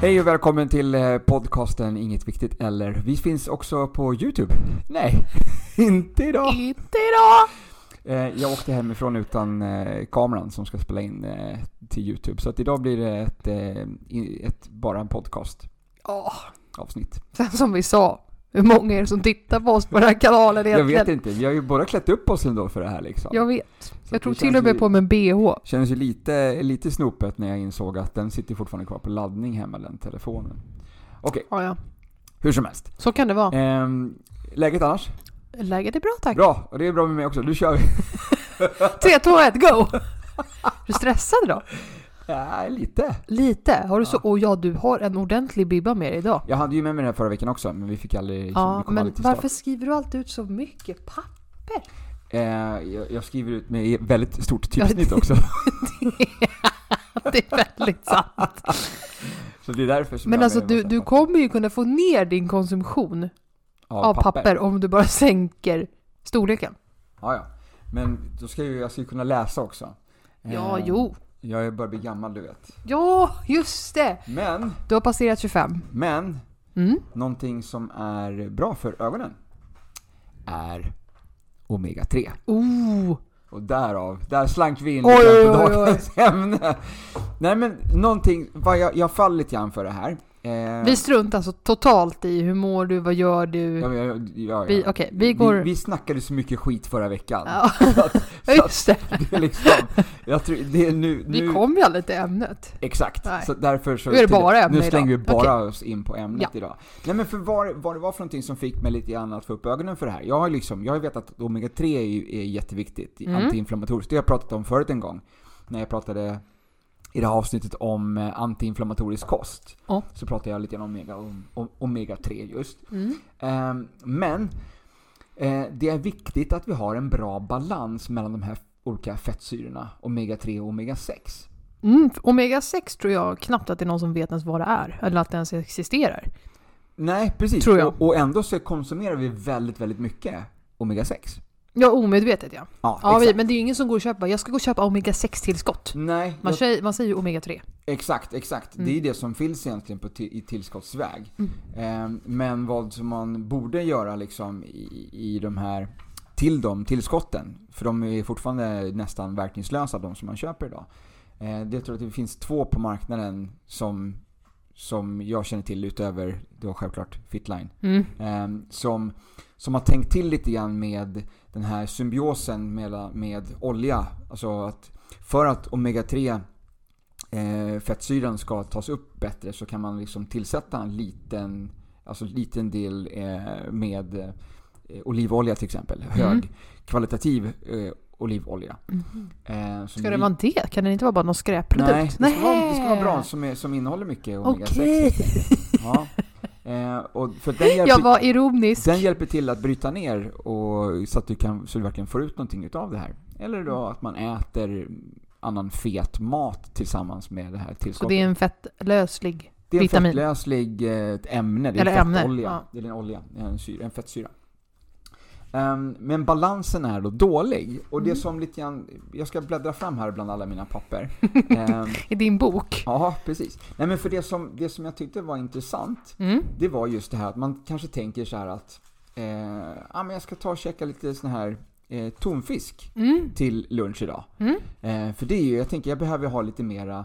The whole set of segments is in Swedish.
Hej och välkommen till eh, podcasten Inget Viktigt Eller. Vi finns också på YouTube. Nej, inte idag. Inte idag! Eh, Jag åkte hemifrån utan eh, kameran som ska spela in till YouTube. Så att idag blir det ett, ett, bara en podcast Åh, avsnitt. sen som vi sa, hur många är det som tittar på oss på den här kanalen Jag egentligen? vet inte, vi har ju båda klätt upp oss ändå för det här liksom. Jag vet. Så Jag tror till och med på mig en bh. Känns ju lite, lite snopet när jag insåg att den sitter fortfarande kvar på laddning hemma, den telefonen. Okej, Ja, ja. hur som helst. Så kan det vara. Ehm, läget annars? Läget är bra tack. Bra, och det är bra med mig också. Nu kör vi. 3, 2, 1, go! Är du stressad då? Ja, lite. Lite. Har du så? Ja. Och ja, du har en ordentlig bibba med dig idag. Jag hade ju med mig den här förra veckan också, men vi fick aldrig... Ja, men start. varför skriver du alltid ut så mycket papper? Eh, jag, jag skriver ut med väldigt stort typsnitt också. Det är väldigt sant. Så det är därför som Men jag alltså du, du papper. kommer ju kunna få ner din konsumtion av, av papper. om du bara sänker storleken. Ja, ja. Men då ska ju, jag ska ju kunna läsa också. Ja, Eh, jo. Jag börjar bli gammal, du vet. Ja, just det! Men, Du har passerat 25. men, Mm. någonting som är bra för ögonen är Omega-3. Oh, Och därav, där slank vi in lite på dagens ämne. Nej men, någonting, vad jag, jag faller lite grann för det här. Eh, vi struntar alltså totalt i hur mår du, vad gör du? ja, jag- ja, ja. Vi, okej, vi går... vi, vi snackade så mycket skit förra veckan. Ja, Så att, så att just det. det är liksom, jag tror, det är nu, Vi kom ju aldrig till ämnet. Exakt, Nej. så därför så... Nu är det bara ämne Nu slänger idag. vi bara oss in på ämnet Ja. idag. Nej men för vad, vad det var för någonting som fick mig lite grann att få upp ögonen för det här. Jag har liksom, jag har vetat att Omega-3 är, är jätteviktigt, Mm. antiinflammatoriskt. Det har jag pratat om förut en gång. När jag pratade i det här avsnittet om eh, antiinflammatorisk kost. Ja. Så pratade jag lite grann om omega, om, om, Omega-3 just. Mm. Ehm, men eh, det är viktigt att vi har en bra balans mellan de här olika fettsyrorna, Omega-3 och Omega-6. Mm, omega 6 tror jag knappt att det är någon som vet ens vad det är, eller att det ens existerar. Nej, precis. Tror jag. Och, och ändå så konsumerar vi väldigt, väldigt mycket Omega-6. Ja, omedvetet ja. Ja, ja vi, men det är ju ingen som går och köper, jag ska gå och köpa omega 6 tillskott. Nej, Man, jag, säger, man säger ju omega 3. exakt, exakt. Mm. Det är ju det som finns egentligen på i tillskottsväg. Mm. Ehm, men vad som man borde göra liksom i, i de här, till de tillskotten, för de är fortfarande nästan verkningslösa de som man köper idag. Eh, det tror jag att det finns två på marknaden som, som jag känner till utöver då självklart Fitline. Mm. Ehm, som, som har tänkt till lite grann med den här symbiosen med, med olja. Alltså att för att omega-3 eh, fettsyran ska tas upp bättre så kan man liksom tillsätta en liten, alltså liten del eh, med eh, olivolja till exempel. Högkvalitativ eh, olivolja. Eh, som Ska det vi- vara det? Kan det inte vara bara någon skräpprodukt? Nej, det ska, vara, det ska vara bra som, är, som innehåller mycket omega-6. Okej. Ja. Eh, och för den hjälper, Jag var ironisk. den hjälper till att bryta ner och, så att du kan, så du verkligen får ut någonting utav det här. Eller då att man äter annan fet mat tillsammans med det här Så tillskottet. det är en fettlöslig Det är en vitamin. fettlöslig eh, ämne, det är Eller en ämne, fettolja. ja. Det är en olja, en, syra, en fettsyra. Ehm, men balansen är då dålig. Och det Mm. som lite grann, jag ska bläddra fram här bland alla mina papper. Ehm, I din bok. ja, precis. Nej men för det som, det som jag tyckte var intressant, Mm. det var just det här att man kanske tänker så här att eh, ja, men jag ska ta och käka lite sån här eh, tonfisk Mm. till lunch idag. Mm. Eh, för det är ju, jag tänker jag behöver ha lite mera,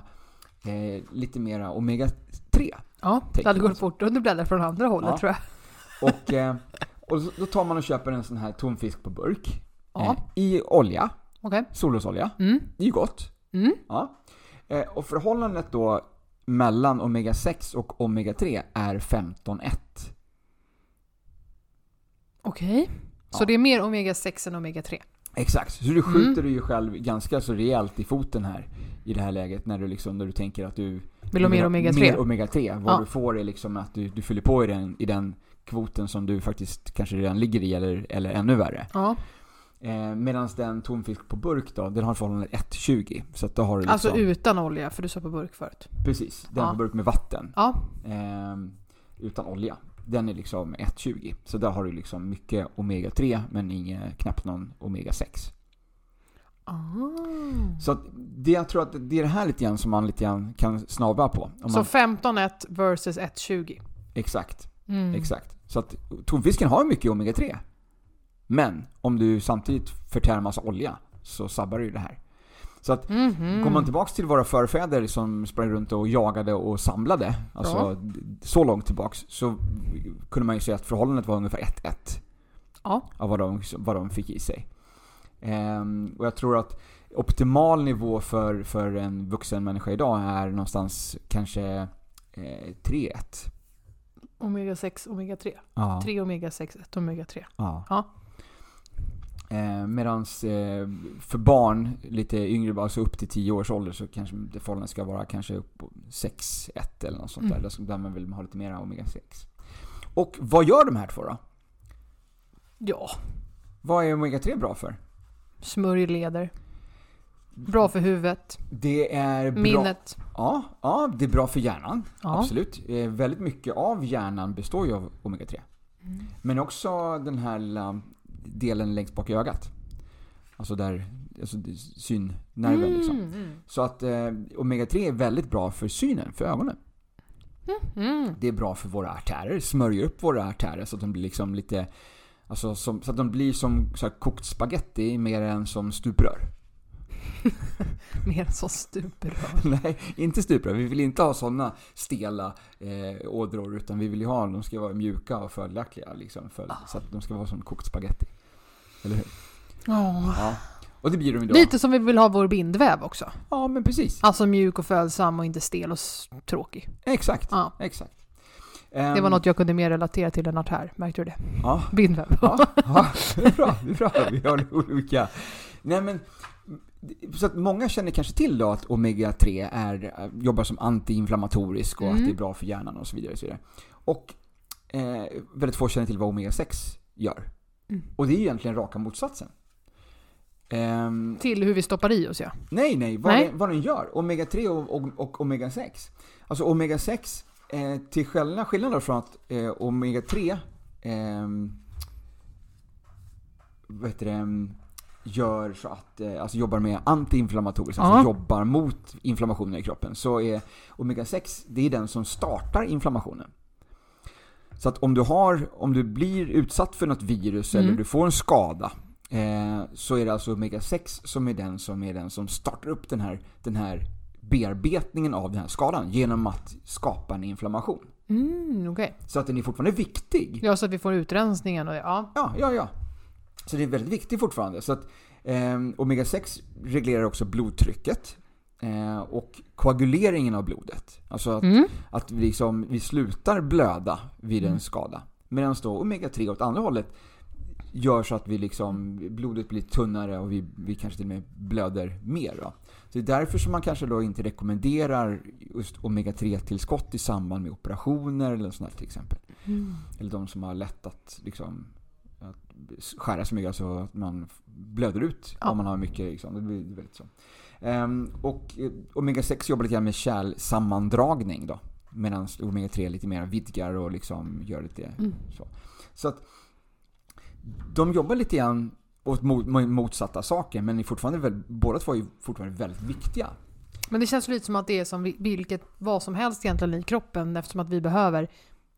eh, lite mera omega-3. Ja, det hade gått fortare om du bläddrar från andra hållet Ja. tror jag. Och, eh, och så- då tar man och köper en sån här tonfisk på burk. Ja. Eh, I olja, Okej. solrosolja. Mm. Det är ju gott. Mm. Ja. Eh, och förhållandet då mellan omega-6 och omega-3 är 15-1. Okej. Så Ja. det är mer omega 6 än omega 3? Exakt, så du skjuter du ju själv ganska så rejält i foten här i det här läget när du liksom, när du tänker att du Vill ha mer omega-3? Mer omega-3. Vad Ja. du får är liksom att du, du fyller på i den, i den kvoten som du faktiskt kanske redan ligger i eller, eller ännu värre. Ja. Eh, Medan den tonfisk på burk då, den har förhållandet 1,20. Så att då har du liksom, Alltså utan olja, för du sa på burk förut. precis, den Ja. på burk med vatten. Ja. Eh, utan olja. Den är liksom 1,20. Så där har du liksom mycket omega-3 men inget, knappt någon omega-6. Ah. Så det, jag tror att det är det här lite grann som man lite grann kan snabba på. Om Så man, 15,1 versus 1,20. exakt, Mm. exakt. Så att tonfisken har mycket omega-3. Men om du samtidigt förtär massa olja så sabbar du ju det här. Så att Mhm. Går man tillbaks till våra förfäder som sprang runt och jagade och samlade, alltså Ja. så långt tillbaks, så kunde man ju säga att förhållandet var ungefär 1-1 Ja. av vad de, vad de fick i sig. Ehm, och jag tror att optimal nivå för, för en vuxen människa idag är någonstans kanske eh, 3-1. Omega 6, omega 3. Ja. 3 omega 6, 1 omega 3. Ja. Ja. Eh, medans eh, för barn, lite yngre, alltså upp till 10 års ålder, så kanske det förhållandet ska vara kanske upp på 6-1 eller något sånt Mm. där. Där, man vill ha lite mer omega-6. Och vad gör de här två då? Ja. Vad är omega-3 bra för? Smörj leder. Bra för huvudet. Det är bra... Minnet. Ja, ja, det är bra för hjärnan. Ja. Absolut. Eh, väldigt mycket av hjärnan består ju av omega-3. Mm. Men också den här lilla delen längst bak i ögat. Alltså där, alltså synnerven liksom. Mm. Så att eh, omega-3 är väldigt bra för synen, för ögonen. Mm. Det är bra för våra artärer, smörjer upp våra artärer så att de blir liksom lite Alltså som, så att de blir som så kokt spaghetti mer än som stuprör. Mer så stuprör. Nej, inte stuprör. Vi vill inte ha sådana stela eh, ådror utan vi vill ju ha, de ska vara mjuka och fördelaktiga liksom. För, Så att de ska vara som kokt spaghetti. Eller hur? Ja. Ja. Och det blir de idag. Lite som vi vill ha vår bindväv också. Ja, men precis. Alltså mjuk och följsam och inte stel och tråkig. Exakt. Ja. Exakt. Det Ehm, var något jag kunde mer relatera till än artär. Märkte du det? Ja, Bindväv. Ja, ja, det är bra. Det är bra. Vi har olika. Nej men, så att många känner kanske till då att omega-3 är, jobbar som antiinflammatorisk och att Mm. det är bra för hjärnan och så vidare. Och, så vidare. och eh, väldigt få känner till vad omega-6 gör. Mm. Och det är egentligen raka motsatsen. Ehm, Till hur vi stoppar i oss ja. nej, nej, vad, Nej. Den, vad den gör. Omega-3 och, och, och omega-6. Alltså omega-6, eh, till skillnad, skillnad från att eh, omega-3 ehm, vad heter det, gör så att, eh, alltså jobbar med antiinflammatoriskt, alltså Ja. jobbar mot inflammationen i kroppen, så är omega-6, det är den som startar inflammationen. Så att om du har, om du blir utsatt för något virus Mm. eller du får en skada, eh, så är det alltså omega-6 som är den som är den som startar upp den här, den här bearbetningen av den här skadan genom att skapa en inflammation. Mm, okej. Så att den är fortfarande viktig. Ja, så att vi får utrensningen och ja. Ja, ja, ja. Så det är väldigt viktigt fortfarande. Så att eh, Omega-6 reglerar också blodtrycket eh, och koaguleringen av blodet. Alltså att, Mm. att vi, liksom, vi slutar blöda vid en Mm. skada. Medan då Omega-3 åt andra hållet gör så att vi liksom, blodet blir tunnare och vi, vi kanske till och med blöder mer. Då. Så det är därför som man kanske då inte rekommenderar just Omega-3-tillskott i samband med operationer eller sånt där till exempel. Mm. Eller de som har lätt att liksom att skära sig mycket, alltså att man blöder ut Ja. om man har mycket. Liksom. Det blir väldigt så. Ehm, och eh, Omega-6 jobbar lite grann med kärlsammandragning då. Medan Omega-3 lite mer vidgar och liksom gör lite Mm. så. Så att de jobbar lite grann åt mo- motsatta saker men är fortfarande väl, båda två är fortfarande väldigt viktiga. Men det känns lite som att det är som vi- vilket, vad som helst egentligen i kroppen eftersom att vi behöver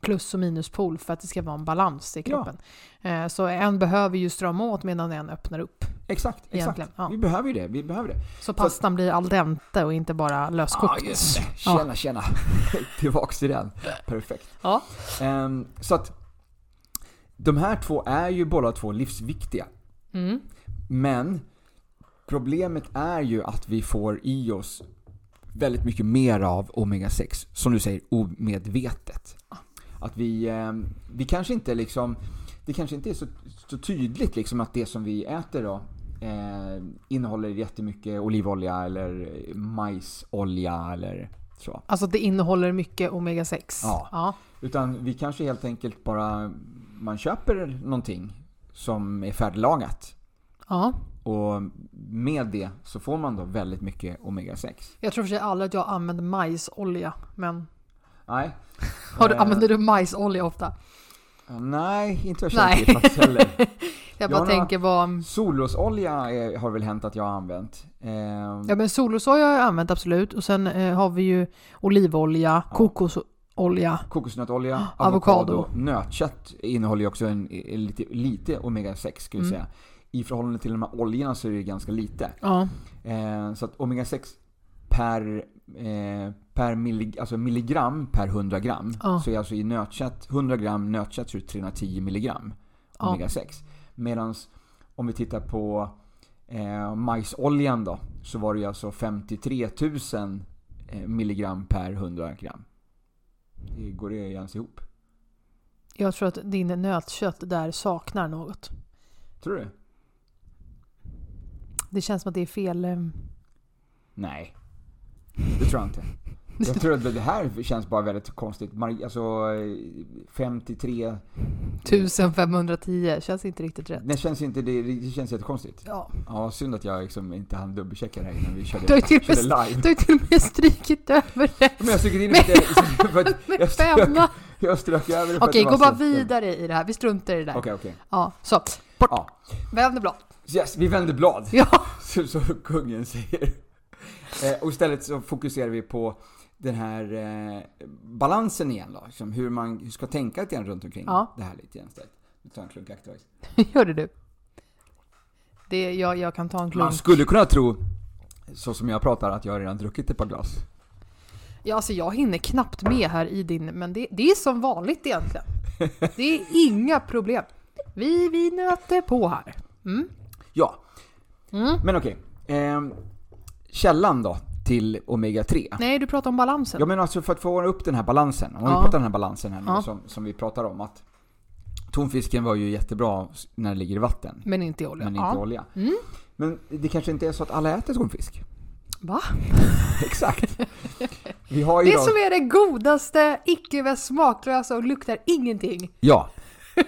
plus och minuspol för att det ska vara en balans i Ja. kroppen. Eh, Så en behöver ju strama åt medan en öppnar upp. Exakt, exakt. Ja. Vi behöver ju det. Vi behöver det. Så pastan blir al dente och inte bara löskokt. Ja, just det. Tjena, tjena. Tillbaks till den. Perfekt. Ja. Ehm, så att de här två är ju båda två livsviktiga. Mm. Men problemet är ju att vi får i oss väldigt mycket mer av Omega-6, som du säger, omedvetet. Att vi, ehm, vi kanske inte liksom, det kanske inte är så, så tydligt liksom att det som vi äter då eh, innehåller jättemycket olivolja eller majsolja eller så. Alltså det innehåller mycket omega-6? Ja. ja. Utan vi kanske helt enkelt bara, man köper någonting som är färdiglagat. Ja. Och med det så får man då väldigt mycket omega-6. Jag tror för sig aldrig att jag använder majsolja, men Nej. har du, Eh, använder du majsolja ofta? Nej, inte jag känner till faktiskt heller. Jag bara har tänker vad... Solrosolja har väl hänt att jag har använt. Eh, Ja men solrosolja har jag använt absolut och sen eh, har vi ju olivolja, Ja. kokosolja. Kokosnötolja, Avokado. avokado, nötkött innehåller ju också en, en lite, lite omega-6 skulle jag Mm. säga. I förhållande till de här oljorna så är det ganska lite. Ja. Eh, så att omega-6 per, eh, per millig, alltså milligram per 100 gram. Ja. Så är alltså i nötkött, 100 gram nötkött så är det 310 milligram Ja. omega-6. Medan om vi tittar på eh, majsoljan då, så var det ju alltså 53 000 eh, milligram per 100 gram. Det går det ens ihop? Jag tror att din nötkött där saknar något. Tror du? Det känns som att det är fel... eh, Nej. Det tror jag inte. Jag tror att det här känns bara väldigt konstigt. Alltså eh, 53... 1510 känns inte riktigt rätt. Det känns inte, det, det känns jättekonstigt. Ja. Ja, synd att jag liksom inte hann dubbelchecka det här innan vi körde, Du har till körde live. Du har till och med strykit över det Men jag strök in lite, för att jag strök, jag strök över det Okej, det gå bara vidare i det här. Vi struntar i det där. Okej, okej. Ja, så. Bort. Ja. Vänder blad. Yes, vi vänder blad. Ja. Så, så kungen säger. Eh, och istället så fokuserar vi på den här eh, balansen igen då. Liksom hur man hur ska tänka lite grann runt omkring Ja. det här lite grann istället. Vi tar en klunk Activise. Gör det du. Det, jag, jag kan ta en klunk. Man skulle kunna tro, så som jag pratar, att jag redan druckit ett par glas. Ja, alltså jag hinner knappt med här i din, men det, det är som vanligt egentligen. Det är inga problem. Vi, vi nöter på här. Mm. Ja, Mm. men okej. Ehm, källan då till Omega-3. Nej, du pratar om balansen. Jag menar alltså för att få upp den här balansen, om vi Ja. pratar den här balansen här nu Ja. som, som vi pratar om att tonfisken var ju jättebra när det ligger i vatten, Men inte i olja. men inte ja. olja. Mm. Men det kanske inte är så att alla äter tonfisk? Va? Exakt! Vi har ju Det då, som är det godaste, icke smaklösa och luktar ingenting. Ja,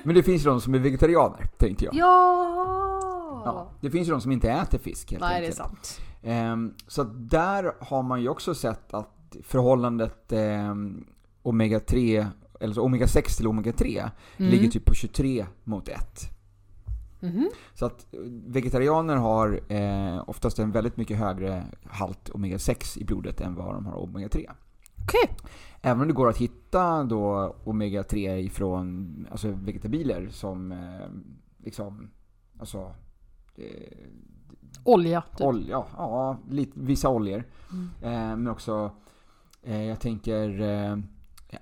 men det finns ju de som är vegetarianer, tänkte jag. Ja! Ja, det finns ju de som inte äter fisk helt Nej, det är enkelt. sant. Ehm, så där har man ju också sett att förhållandet ehm, omega-3, eller så omega-6 till omega-3 Mm. ligger typ på 23 mot 1. Mhm. Så att vegetarianer har eh, oftast en väldigt mycket högre halt omega-6 i blodet än vad de har omega-3. Okej. Även om det går att hitta då omega-3 ifrån alltså vegetabilier som eh, liksom, alltså eh, Olja, typ. olja, ja, lite, vissa oljor. Mm. Eh, men också, eh, jag tänker eh,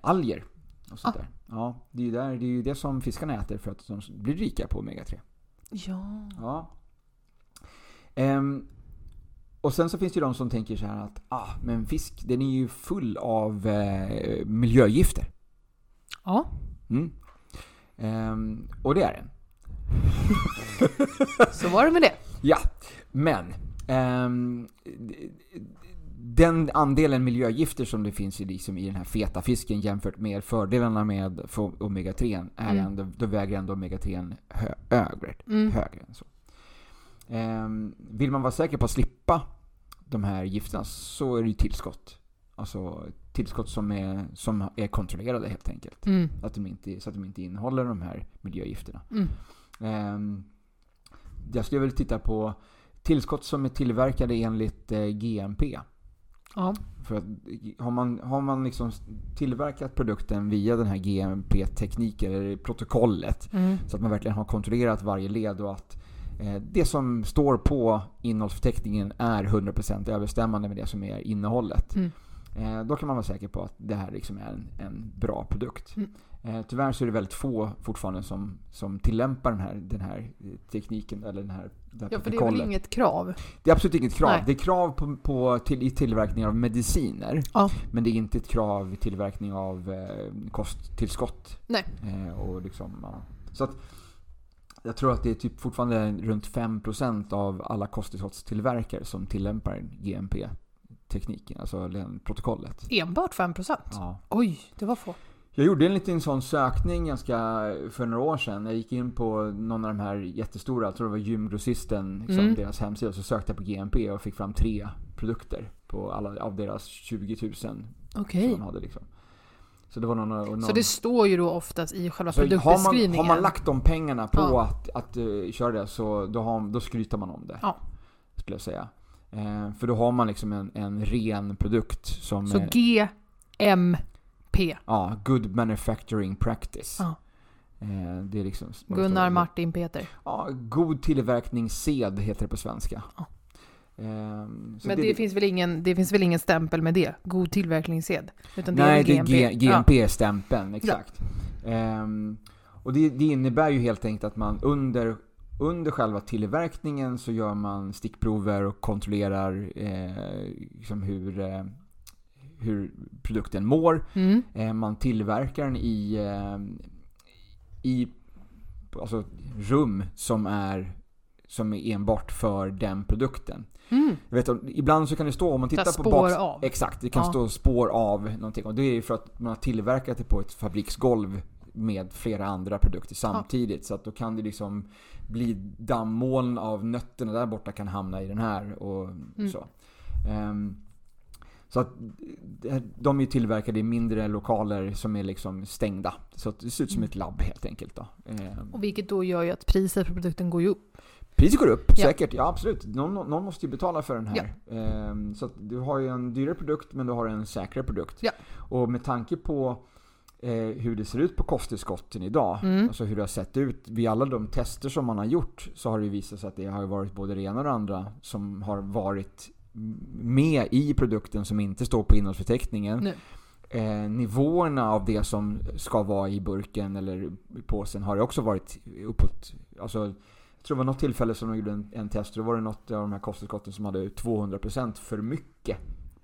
alger och sånt Ah. där. Ja, det är, ju där, det är ju det som fiskarna äter för att de blir rika på omega-3. Ja. Ja. Ehm, och sen så finns det ju de som tänker så här att ah, men fisk den är ju full av eh, miljögifter. Ja. Mm. Ehm, och det är den. Så var det med det. Ja, men ehm, den andelen miljögifter som det finns i, liksom, i den här feta fisken jämfört med fördelarna med få- omega-3 är Mm. ändå, då väger ändå omega-3 hö, högre, Mm. högre än så. Ehm, vill man vara säker på att slippa de här gifterna så är det ju tillskott. Alltså tillskott som är, som är kontrollerade helt enkelt. Mm. Att de inte, så att de inte innehåller de här miljögifterna. Mm. Jag skulle väl titta på tillskott som är tillverkade enligt eh, GMP. Ja. För att har man, har man liksom tillverkat produkten via den här GMP-tekniken, eller protokollet, Mm. så att man verkligen har kontrollerat varje led och att eh, det som står på innehållsförteckningen är 100% överstämmande med det som är innehållet. Mm. Eh, då kan man vara säker på att det här liksom är en, en bra produkt. Mm. Eh, tyvärr så är det väldigt få fortfarande som, som tillämpar den här, den här eh, tekniken eller den här, det Ja, för det är väl inget krav? Det är absolut inget krav. Nej. Det är krav på, på till, i tillverkning av mediciner. Ja. Men det är inte ett krav i tillverkning av eh, kosttillskott. Nej. Eh, och liksom, ja. Så att Jag tror att det är typ fortfarande runt 5% av alla kosttillskottstillverkare som tillämpar GMP-tekniken, alltså protokollet. Enbart 5%? Ja. Oj, det var få. Jag gjorde en liten sån sökning ganska för några år sedan. Jag gick in på någon av de här jättestora, jag tror det var gymgrossisten, liksom Mm. deras hemsida, så sökte jag på GMP och fick fram tre produkter på alla av deras 20 000 som Okej. de hade liksom. Så det var någon, någon Så det står ju då oftast i själva så har, man, produktbeskrivningen? har man lagt de pengarna på Ja. att, att uh, köra det så då, har, då skryter man om det. Ja. Skulle jag säga. Eh, för då har man liksom en, en ren produkt som Så är, GMP. Ja, Good Manufacturing Practice. Ja. Eh, det är liksom, Gunnar, Martin, Peter. Ja, god tillverkningssed heter det på svenska. Ja. Så Men det, finns väl ingen, det finns väl ingen stämpel med det? God tillverkningssed? Utan det Nej, är det är GMP? G- Ja. GMP-stämpeln, exakt. Ehm, och det, det innebär ju helt enkelt att man under, under själva tillverkningen så gör man stickprover och kontrollerar eh, liksom hur, eh, hur produkten mår. Mm. Eh, man tillverkar den i, eh, i alltså, rum som är, som är enbart för den produkten. Mm. Jag vet, ibland så kan det stå, om man tittar på spår bak... av. Exakt, det kan Ja. stå spår av någonting. Och det är ju för att man har tillverkat det på ett fabriksgolv med flera andra produkter samtidigt. Så att då kan det liksom bli dammoln av nötterna där borta kan hamna i den här och Mm. så. Ehm, så att eh, de är tillverkade i mindre lokaler som är liksom stängda. Så det ser ut som Mm. ett labb helt enkelt då. Ehm, Och vilket då gör ju att priset på produkten går ju upp. Priset går upp, Ja. säkert. Ja, absolut. Någon, någon måste ju betala för den här. Ehm, så du har ju en dyrare produkt, men du har en säkrare produkt. Ja. Och med tanke på eh, hur det ser ut på kosttillskotten idag, Mm. alltså hur det har sett ut vid alla de tester som man har gjort, så har det visat sig att det har varit både det ena och det andra som har varit med i produkten som inte står på innehållsförteckningen. Nu. Eh, nivåerna av det som ska vara i burken eller i påsen har också varit uppåt. Alltså, jag tror det var något tillfälle som de gjorde en, en test. Då var det något av de här kosttillskotten som hade 200% för mycket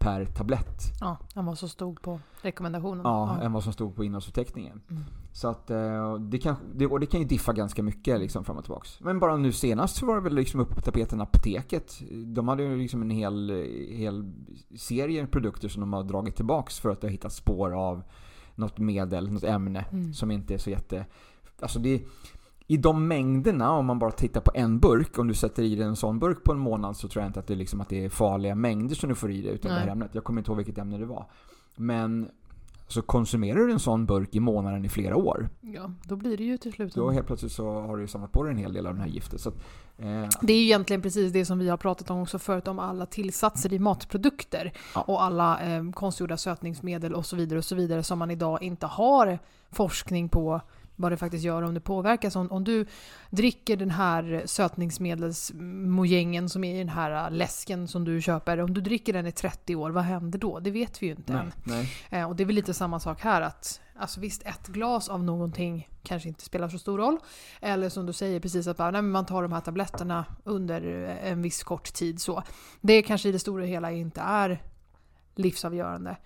per tablett. Ja, än vad som stod på rekommendationen. Ja, än vad som stod på innehållsförteckningen. Mm. Så att eh, det kan, det, och det kan ju diffa ganska mycket liksom fram och tillbaks. Men bara nu senast så var det väl liksom uppe på tapeten Apoteket. De hade ju liksom en hel, hel serie produkter som de har dragit tillbaks för att det har hittat spår av något medel, något ämne Mm. som inte är så jätte... Alltså det... I de mängderna, om man bara tittar på en burk, om du sätter i dig en sån burk på en månad så tror jag inte att det, liksom, att det är farliga mängder som du får i dig utav det här Nej. ämnet. Jag kommer inte ihåg vilket ämne det var. Men så konsumerar du en sån burk i månaden i flera år, Ja, då blir det ju till slut då helt plötsligt så har du samlat på dig en hel del av det här giftet. Så att, eh, Det är ju egentligen precis det som vi har pratat om också förut, om alla tillsatser i matprodukter. Ja. Och alla eh, konstgjorda sötningsmedel och så vidare och så vidare som man idag inte har forskning på vad det faktiskt gör om det påverkas. Om, om du dricker den här sötningsmedelsmojängen som är i den här äh, läsken som du köper, om du dricker den i 30 år, vad händer då? Det vet vi ju inte nej, än. nej. Eh, och det är väl lite samma sak här att alltså visst, ett glas av någonting kanske inte spelar så stor roll. Eller som du säger precis att bara, nej, man tar de här tabletterna under eh, en viss kort tid så. Det kanske i det stora hela inte är livsavgörande.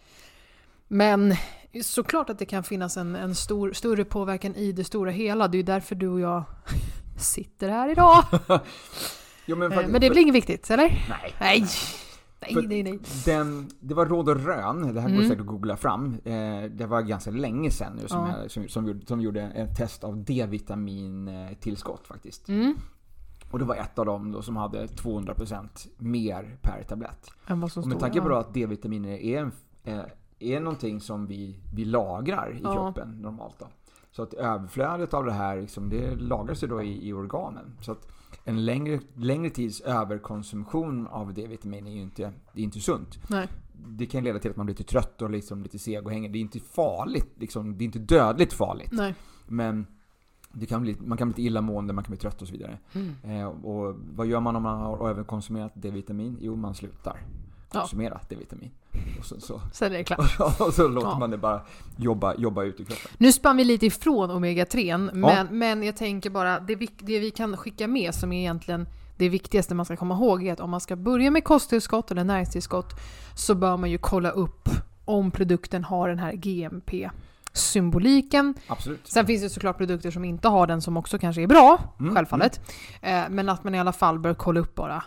Men såklart att det kan finnas en, en stor, större påverkan i det stora hela. Det är ju därför du och jag sitter här idag. Jo, men, Eh, faktiskt- Men det är väl inget viktigt, eller? Nej. Nej! Nej, För- nej, nej. Den, det var Råd och Rön, det här går Mm. säkert att googla fram. Eh, det var ganska länge sedan nu som, Ja. jag, som, som, gjorde, som gjorde ett test av D-vitamintillskott faktiskt. Mm. Och det var ett av dem då som hade 200% mer per tablett. Än vad som Och med tanke på att D-vitaminer är, en, eh, är någonting som vi, vi lagrar i Ja. kroppen normalt då. Så att överflödet av det här liksom, det lagras ju då i, i organen. Så att en längre, längre tids överkonsumtion av D-vitamin är ju inte, det är inte sunt Nej. det kan leda till att man blir lite trött och liksom lite seg och hänger. Det är inte farligt, liksom, det är inte dödligt farligt. Nej. Men det kan bli, man kan bli lite illamående, man kan bli trött och så vidare. Mm. Eh, och vad gör man om man har överkonsumerat D-vitamin? Jo, man slutar Ja. konsumera D-vitamin. Och så, så, Sen är det klart. och så låter Ja. man det bara jobba, jobba ut i kroppen. Nu spann vi lite ifrån omega-3, men, men jag tänker bara, det, vi- det vi kan skicka med som är egentligen det viktigaste man ska komma ihåg är att om man ska börja med kosttillskott eller näringstillskott så bör man ju kolla upp om produkten har den här GMP symboliken. Absolut. Sen finns det såklart produkter som inte har den som också kanske är bra, Mm, självfallet. Eh, men att man i alla fall bör kolla upp bara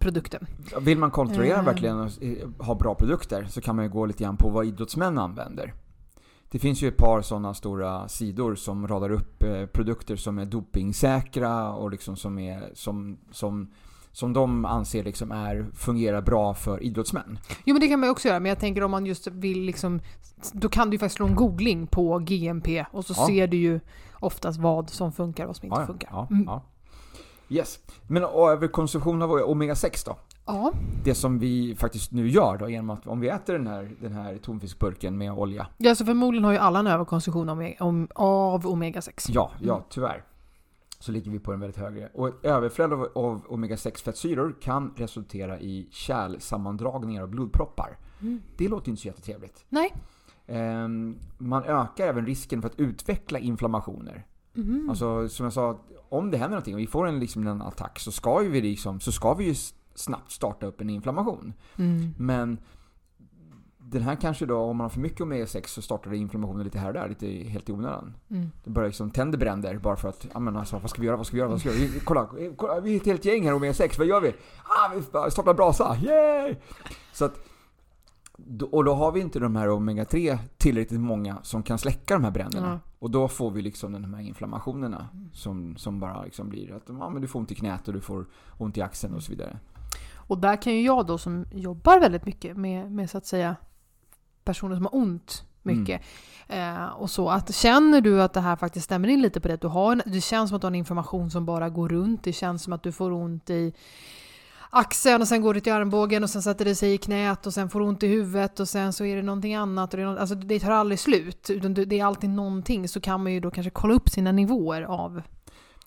produkten. Vill man kontrollera Eh. verkligen och eh, ha bra produkter så kan man ju gå lite grann på vad idrottsmän använder. Det finns ju ett par sådana stora sidor som radar upp eh, produkter som är dopingsäkra och liksom som, är, som, som, som de anser liksom är, fungerar bra för idrottsmän. Jo men det kan man ju också göra, men jag tänker om man just vill liksom, då kan du ju faktiskt slå en googling på GMP och så Ja. ser du ju oftast vad som funkar och vad som inte ja. funkar. Ja, Mm. Yes. Men överkonsumtion av Omega-6 då? Ja. Det som vi faktiskt nu gör då genom att om vi äter den här, den här tonfiskburken med olja. Ja, så förmodligen har ju alla en överkonsumtion av, om, av omega-6. Ja, ja Mm. tyvärr. Så ligger vi på en väldigt högre. Och ett överflöd av, av omega-6 fettsyror kan resultera i kärlsammandragningar och blodproppar. Mm. Det låter inte så jättetrevligt. Nej. Ehm, man ökar även risken för att utveckla inflammationer. Mhm. Alltså som jag sa, om det händer någonting och vi får en, liksom, en attack så ska, ju vi liksom, så ska vi ju snabbt starta upp en inflammation. Mm. Men den här kanske då, om man har för mycket omega-6 så startar det inflammationer lite här och där, lite helt i onödan. Mm. Det börjar liksom tänder bränder bara för att, ja men alltså vad ska vi göra, vad ska vi göra, vad ska vi göra? Vi- Kolla, kolla vi är ett helt gäng här omega-6, vad gör vi? Ah, vi startar brasa, yay! Så att, och då har vi inte de här omega-3 tillräckligt många som kan släcka de här bränderna. Ja. Och då får vi liksom de här inflammationerna som, som bara liksom blir att ja, men du får ont i knät och du får ont i axeln och så vidare. Och där kan ju jag då som jobbar väldigt mycket med, med så att säga personer som har ont mycket. Eh, och så att känner du att det här faktiskt stämmer in lite på det, att du har en, det känns som att du har en information som bara går runt, det känns som att du får ont i axeln och sen går det till armbågen och sen sätter det sig i knät och sen får ont i huvudet och sen så är det någonting annat. Och det, är nå- alltså det tar aldrig slut, utan det är alltid någonting. Så kan man ju då kanske kolla upp sina nivåer av,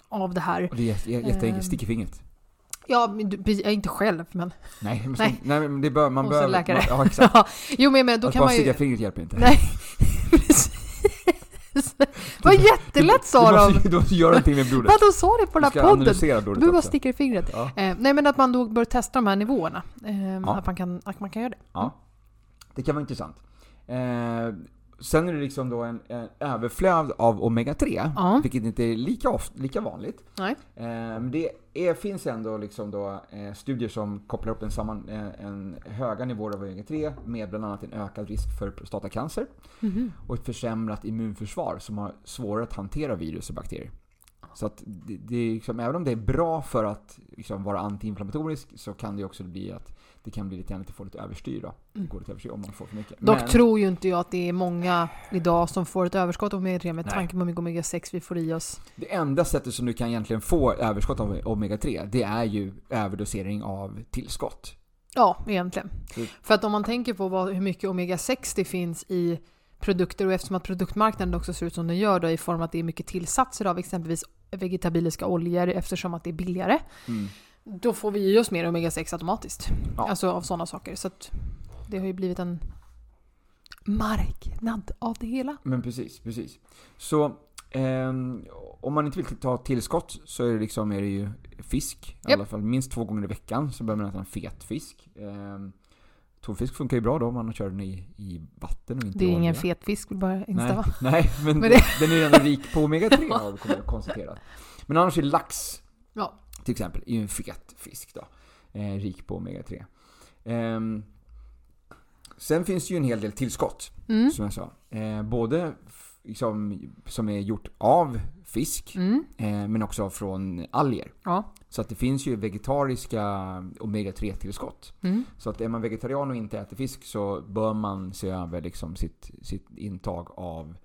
av det här. Och det är jätte, jätteenkelt, Ehm. stick i fingret. Ja, inte själv men... Nej, men, Nej. nej. men det bör, man behöver... läkare. Man, ja, exakt. jo men, men då att kan bara man ju... sticka fingret hjälper inte. Nej. Det var jättelätt sa du de! måste, du måste göra någonting med blodet. Vad de sa det på den här podden! Du behöver bara också. sticka i fingret. Ja. Eh, nej men att man då bör testa de här nivåerna. Eh, att, man kan, att man kan göra det. Ja. Det kan vara intressant. Eh, sen är det liksom då en, en överflöd av Omega-3, Ja. vilket inte är lika, ofta, lika vanligt. Nej. Eh, det är, finns ändå liksom då, eh, studier som kopplar upp en, samman, eh, en höga nivåer av Omega-3 med bland annat en ökad risk för prostatacancer Mhm. och ett försämrat immunförsvar som har svårare att hantera virus och bakterier. Så att det, det är liksom, även om det är bra för att liksom vara antiinflammatorisk så kan det också bli att det kan bli lite grann att det får lite överstyr då. Det går lite överstyr om man får för mycket. Dock Men- tror ju inte jag att det är många idag som får ett överskott av omega-3 med tanke på mycket omega-6 vi får i oss. Det enda sättet som du kan egentligen få överskott av omega-3 det är ju överdosering av tillskott. Ja, egentligen. Så- För att om man tänker på vad, hur mycket omega-6 det finns i produkter och eftersom att produktmarknaden också ser ut som den gör då i form att det är mycket tillsatser av exempelvis vegetabiliska oljor eftersom att det är billigare. Mm. Då får vi i oss mer omega-6 automatiskt. Ja. Alltså av sådana saker. Så att det har ju blivit en marknad av det hela. Men precis, precis. Så ehm, om man inte vill ta tillskott så är det liksom är det ju fisk. I Japp. alla fall minst två gånger i veckan så behöver man äta en fet fisk. Ehm, tonfisk funkar ju bra då om man kör den i, i vatten och inte Det är i ingen fet fisk, vill bara Nej, instämma. nej, men, Men det- den är ju ändå rik på omega-3 har vi konstaterat. Men annars är lax Ja. Till exempel är ju en fet fisk då. Eh, rik på omega-3. Ehm, sen finns det ju en hel del tillskott, Mm. som jag sa. Eh, både liksom, som är gjort av fisk, Mm. eh, men också från alger. Ja. Så att det finns ju vegetariska omega-3-tillskott. Mm. Så att är man vegetarian och inte äter fisk så bör man se över liksom sitt, sitt intag av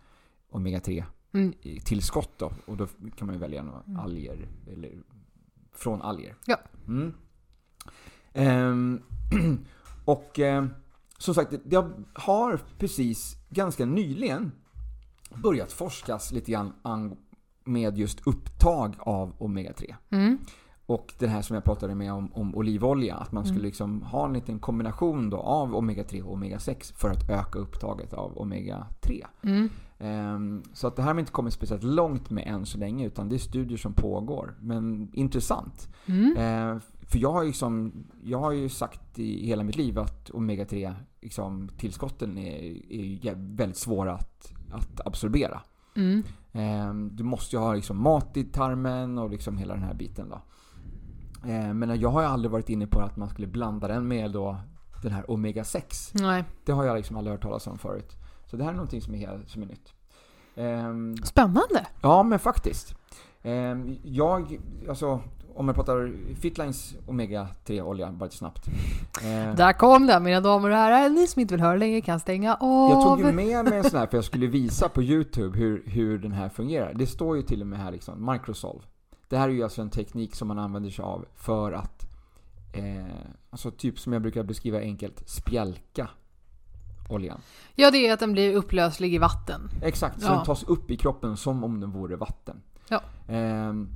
omega-3 Mm. tillskott då. Och då kan man ju välja några Mm. alger, eller från alger. Ja. Mm. Ehm, och eh, som sagt, det- har precis ganska nyligen börjat forskas lite grann med just upptag av omega-3. Mm. Och det här som jag pratade med om, om olivolja, att man Mm. skulle liksom ha en liten kombination då av omega-3 och omega-6 för att öka upptaget av omega-3. Mm. Ehm, så att det här har inte kommit speciellt långt med än så länge, utan det är studier som pågår. Men intressant. Mm. Ehm, för jag har, ju liksom, jag har ju sagt i hela mitt liv att omega-3 liksom, tillskotten är, är väldigt svåra att, att absorbera. Mm. Eh, du måste ju ha liksom mat i tarmen och liksom hela den här biten då. Men jag har ju aldrig varit inne på att man skulle blanda den med då den här Omega 6. Nej. Det har jag liksom aldrig hört talas om förut. Så det här är någonting som är, helt- som är nytt. Ehm, Spännande. Ja, men faktiskt. Ehm, jag, alltså, om jag pratar Fitlines Omega 3-olja, bara lite snabbt. Ehm, Där kom den mina damer och herrar. Ni som inte vill höra längre kan stänga av. jag tog ju med mig en sån här för jag skulle visa på YouTube hur, hur den här fungerar. Det står ju till och med här liksom, Microsolve. Det här är ju alltså en teknik som man använder sig av för att, eh, alltså typ som jag brukar beskriva enkelt, spjälka oljan. Ja, det är att den blir upplöslig i vatten. Exakt, så Ja. den tas upp i kroppen som om den vore vatten. Ja. Ehm,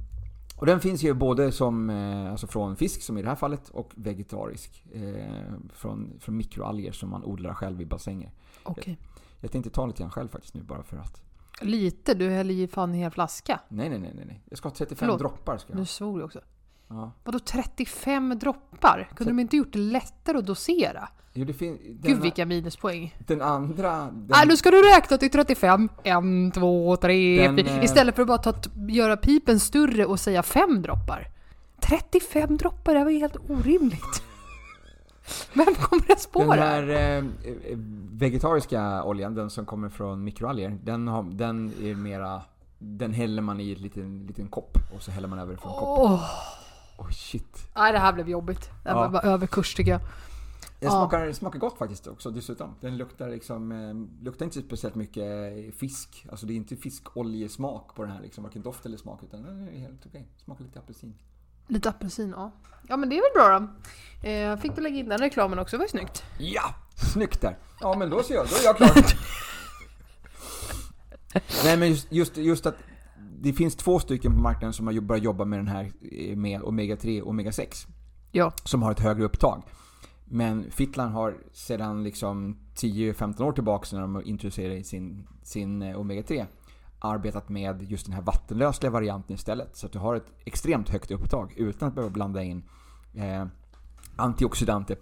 och den finns ju både som, eh, alltså från fisk som i det här fallet och vegetarisk. Eh, från, från mikroalger som man odlar själv i bassänger. Okej. Jag tänkte ta lite grann själv faktiskt nu bara för att. Lite? Du häller i fan en hel flaska. Nej, nej, nej, nej. Jag ska ha 35 Förlåt. droppar. Ska jag. Nu svor du också. Ja. Vadå 35 droppar? Kunde Så- de inte gjort det lättare att dosera? Jo, det fin- Gud den, vilka minuspoäng. den andra... Den, Ah, nu ska du räkna till 35. En, två, tre, Den, fyra. eh, Istället för att bara ta, göra pipen större och säga fem droppar. 35 droppar, det var ju helt orimligt. Vem kommer ens på Den här här? eh, vegetariska oljan, den som kommer från mikroalger, den, har, den är mera... Den häller man i en liten, liten kopp och så häller man över från kopp. Åh, Oh, shit. nej det här blev jobbigt. Det här Ja. var överkurs tycker jag. Den Ja. smakar, smakar gott faktiskt också dessutom. Den luktar liksom, eh, luktar inte speciellt mycket fisk. Alltså det är inte fiskoljesmak på den här liksom, varken doft eller smak. Utan den är helt okej. Smakar lite apelsin. Lite apelsin, ja. Ja men det är väl bra då. Eh, fick du lägga in den reklamen också, det var ju snyggt. Ja! Snyggt där! Ja men då ser jag, då är jag klar. Nej men just, just, just att det finns två stycken på marknaden som har börjat jobba med den här eh, med Omega 3 och Omega 6. Ja. Som har ett högre upptag. Men Fitlan har sedan liksom 10-15 år tillbaka när de introducerade sin, sin eh, Omega 3 arbetat med just den här vattenlösliga varianten istället. Så att du har ett extremt högt upptag utan att behöva blanda in eh, antioxidanter,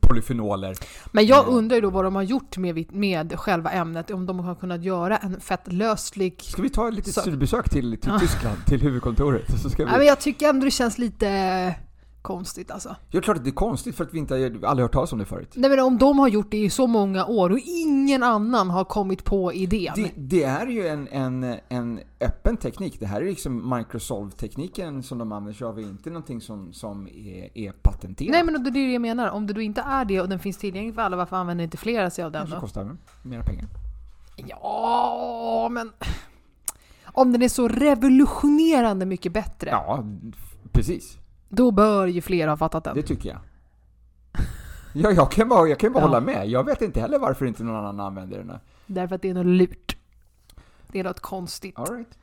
polyfenoler. Men jag Mm. undrar ju då vad de har gjort med, med själva ämnet, om de har kunnat göra en fettlöslig... Ska vi ta ett litet studiebesök till, till Ja. Tyskland, till huvudkontoret? Så ska vi... Nej, men jag tycker ändå det känns lite konstigt alltså. Är klart att det är konstigt för att vi inte har aldrig hört talas om det förut. Nej men om de har gjort det i så många år och ingen annan har kommit på idén. Det, det är ju en, en, en öppen teknik. Det här är liksom Microsolve-tekniken som de använder sig av. Det är inte någonting som, som är, är patenterat. Nej men det är det jag menar. Om det då inte är det och den finns tillgänglig för alla, varför använder inte flera sig av den Kanske då? kostar den mera pengar. Ja, men... Om den är så revolutionerande mycket bättre, Ja, precis. Då bör ju fler ha fattat den. Det tycker jag. Ja, jag kan bara, jag kan bara Ja. hålla med. Jag vet inte heller varför inte någon annan använder den. här. Därför att det är något lurt. Det är något konstigt. All right.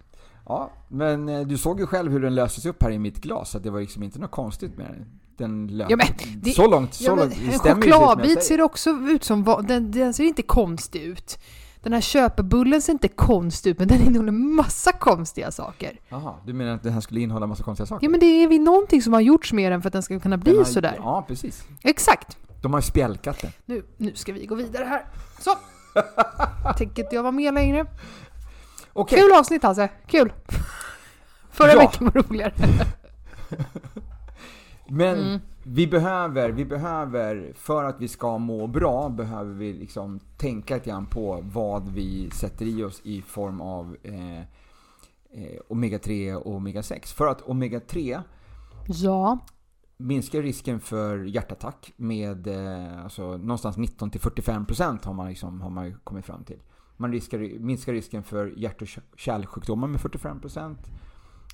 Ja, men eh, du såg ju själv hur den löstes upp här i mitt glas. Så det var liksom inte något konstigt med den. Den löste... Ja, men det- så långt, så Ja, men långt. det en chokladbit ser också ut som... Den, den ser inte konstig ut. Den här köpebullen ser inte konstig ut, men den innehåller massa konstiga saker. Jaha, du menar att den här skulle innehålla massa konstiga saker? Ja, men det är väl någonting som har gjorts med den för att den ska kunna bli har- sådär. Ja, precis. Exakt. De har spjälkat den. Nu, nu ska vi gå vidare här. Så. Tänker inte jag vara med längre. Okej, Kul avsnitt Hasse. Kul. Förra Ja. veckan var roligare. men Mm. Vi behöver, vi behöver, för att vi ska må bra, behöver vi liksom tänka lite grann på vad vi sätter i oss i form av eh, eh, Omega-3 och Omega-6. För att Omega-3 Ja. minskar risken för hjärtattack med eh, alltså, någonstans 19-45% har man, liksom, har man kommit fram till. Man riskar, minskar risken för hjärt och kärlsjukdomar med 45%.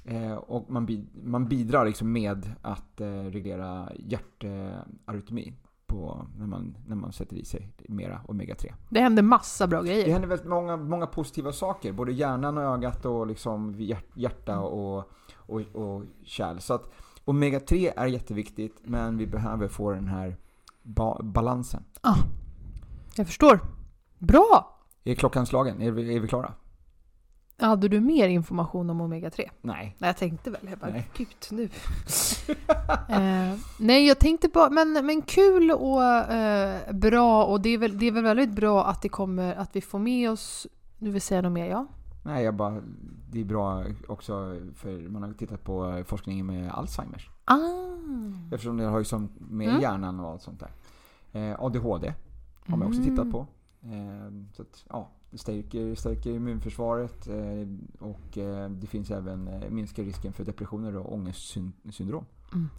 Eh, och man, bi, man bidrar liksom med att eh, reglera hjärtarytmi på, när, man, när man sätter i sig mera Omega-3. Det händer massa bra Det grejer. händer väldigt många, många positiva saker. Både hjärnan och ögat och liksom hjärt- hjärta och, och, och kärl. Så att Omega-3 är jätteviktigt, men vi behöver få den här ba- balansen. Ah, jag förstår. Bra! Är klockan slagen? Är vi, är vi klara? Hade du mer information om Omega-3? Nej. Nej, jag tänkte väl. Jag bara, Nej. gud nu. eh, nej, jag tänkte bara, men, men kul och eh, bra och det är, väl, det är väl väldigt bra att det kommer, att vi får med oss Du vill säga något mer ja? Nej, jag bara, det är bra också för man har tittat på forskningen med Alzheimers. Ah. Eftersom det har ju som med Mm. hjärnan och allt sånt där. Eh, ADHD har man också Mm. tittat på. Eh, så att, ja, stärker, stärker immunförsvaret eh, och eh, det finns även eh, minskar risken för depressioner och ångestsyndrom. Mm.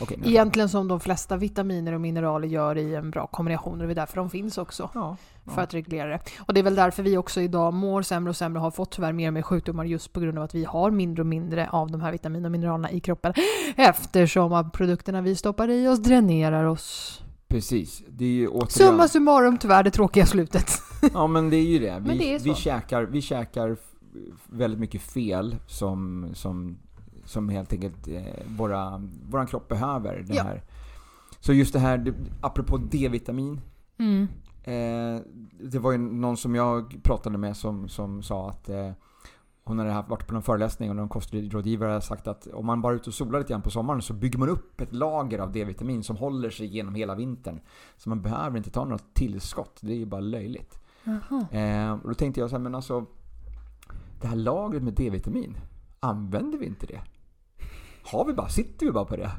Okej, Egentligen som de flesta vitaminer och mineraler gör i en bra kombination och det är därför de finns också. Ja, För ja. att reglera det. Och det är väl därför vi också idag mår sämre och sämre och har fått tyvärr mer och mer sjukdomar just på grund av att vi har mindre och mindre av de här vitaminer och mineralerna i kroppen. Eftersom produkterna vi stoppar i oss dränerar oss. Precis. Det är ju återigen... Summa summarum tyvärr det tråkiga slutet. Ja men det är ju det. Vi, det vi, käkar, vi käkar väldigt mycket fel som, som, som helt enkelt eh, våra, våran kropp behöver. Det Ja. här. Så just det här, det, apropå D-vitamin. Mm. Eh, det var ju någon som jag pratade med som, som sa att eh, hon hade haft, varit på någon föreläsning och någon kostrådgivare hade sagt att om man bara är ute och solar lite grann på sommaren så bygger man upp ett lager av D-vitamin som håller sig genom hela vintern. Så man behöver inte ta något tillskott. Det är ju bara löjligt. Eh, och då tänkte jag så här, men alltså det här lagret med D-vitamin, använder vi inte det? Har vi bara, sitter vi bara på det?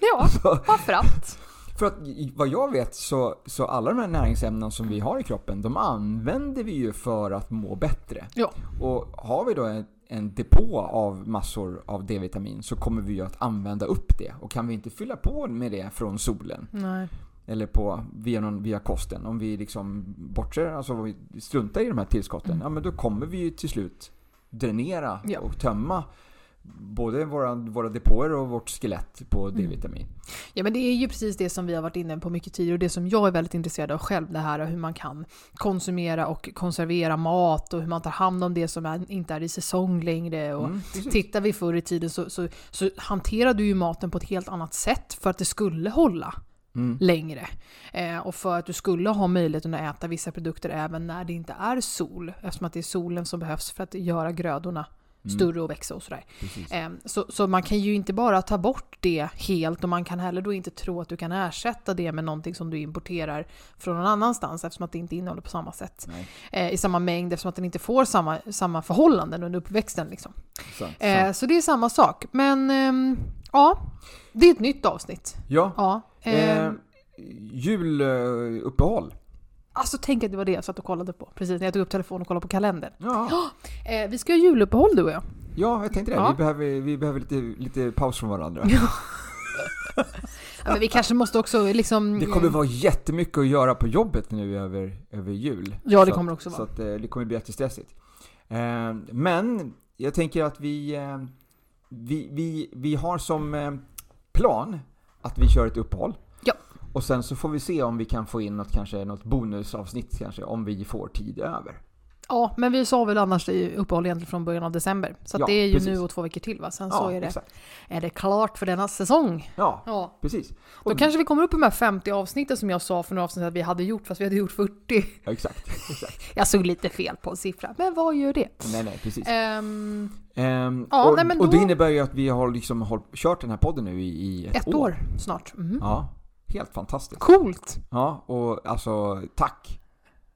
Ja, Så, varför att? För att vad jag vet så, så alla de här näringsämnena som vi har i kroppen, de använder vi ju för att må bättre. Ja. Och har vi då en, en depå av massor av D-vitamin så kommer vi ju att använda upp det. Och kan vi inte fylla på med det från solen, Nej. eller på, via, någon, via kosten, om vi liksom bortser, alltså om vi struntar i de här tillskotten, Mm. ja men då kommer vi ju till slut dränera Ja. och tömma både våra, våra depåer och vårt skelett på Mm. D-vitamin. Ja men det är ju precis det som vi har varit inne på mycket tidigare och det som jag är väldigt intresserad av själv, det här hur man kan konsumera och konservera mat och hur man tar hand om det som är, inte är i säsong längre. Och Mm, precis. Tittar vi förr i tiden så, så, så hanterade du ju maten på ett helt annat sätt för att det skulle hålla Mm. längre. Eh, och för att du skulle ha möjligheten att äta vissa produkter även när det inte är sol. Eftersom att det är solen som behövs för att göra grödorna Mm. Större och växa och sådär. Precis. Eh, Så, så man kan ju inte bara ta bort det helt och man kan heller då inte tro att du kan ersätta det med någonting som du importerar från någon annanstans eftersom att det inte innehåller på samma sätt. Eh, I samma mängd eftersom att den inte får samma, samma förhållanden under uppväxten. Liksom. sant, sant. så det är samma sak. Men ehm, ja, det är ett nytt avsnitt. Ja, Ja. Eh, juluppehåll. Alltså tänk att det var det jag satt och kollade på. Precis när jag tog upp telefonen och kollade på kalendern. Ja, Eh, vi ska ha juluppehåll du och jag. ja, jag tänkte det. Ja. Vi behöver, vi behöver lite, lite paus från varandra. Ja, men vi kanske måste också liksom... Det kommer vara jättemycket att göra på jobbet nu över, över jul. Ja, det Så kommer att- också Så vara. att, eh, det kommer bli jättestressigt. Eh, Men jag tänker att vi, eh, vi, vi, vi har som eh, plan att vi kör ett uppehåll. Och sen så får vi se om vi kan få in något, kanske något bonusavsnitt kanske, om vi får tid över. Ja, men vi sa väl annars uppehåll egentligen från början av december. Så Ja, det är ju precis. nu och två veckor till va? Sen Ja, så är det, exakt. är det klart för denna säsong. Ja, Ja. precis. Då Och- kanske vi kommer upp i de här 50 avsnitten som jag sa för några avsnitt att vi hade gjort, fast vi hade gjort 40. Ja, exakt. exakt. Jag såg lite fel på en siffra, men vad gör det? Nej, nej, precis. Ehm, Ehm, ja, och, nej, men och det då- innebär ju att vi har liksom hållit, kört den här podden nu i, i ett, ett år snart. Mhm. Ja, helt fantastiskt. Coolt! Ja, och alltså tack.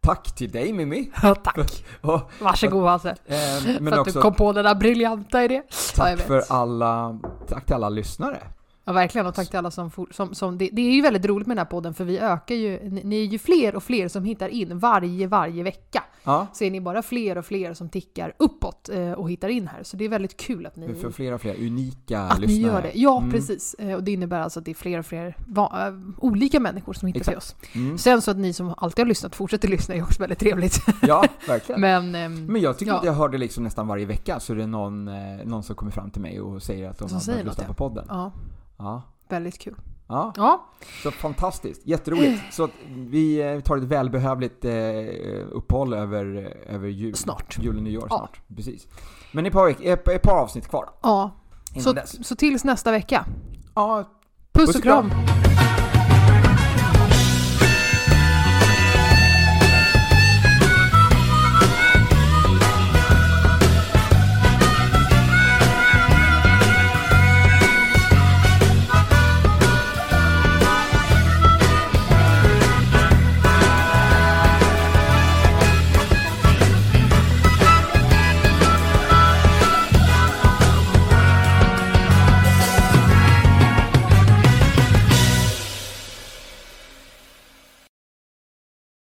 Tack till dig Mimmi. Ja, tack. Och, Varsågod Hasse. eh, men för att du kom på den där briljanta idén. Ja, tack vet. för alla, tack till alla lyssnare. Ja, verkligen. Och tack till alla som... Som, som det, det är ju väldigt roligt med den här podden, för vi ökar ju... Ni, ni är ju fler och fler som hittar in varje, varje vecka. Ja, Så är ni bara fler och fler som tickar uppåt eh, och hittar in här. Så det är väldigt kul att ni... för flera och fler unika att ni lyssnare. gör det. Ja, Mm, precis. Eh, Och det innebär alltså att det är fler och fler va- eh, olika människor som hittar till oss. Mm. Sen så att ni som alltid har lyssnat fortsätter lyssna är också väldigt trevligt. Ja, verkligen. Men... ehm, Men jag tycker Ja. att jag hörde liksom nästan varje vecka så är det någon, eh, någon som kommer fram till mig och säger att de Som har börjat lyssna på podden. ja, Ja. väldigt kul. ja, Ja, så fantastiskt. Jätteroligt. Så vi eh, tar ett välbehövligt eh, uppehåll över, över jul. snart. Jul och nyår Ja. snart. Precis. Men ett par, ett, ett par avsnitt kvar Ja, innan så, dess. så tills nästa vecka. Ja, Puss Puss och och kram. kram!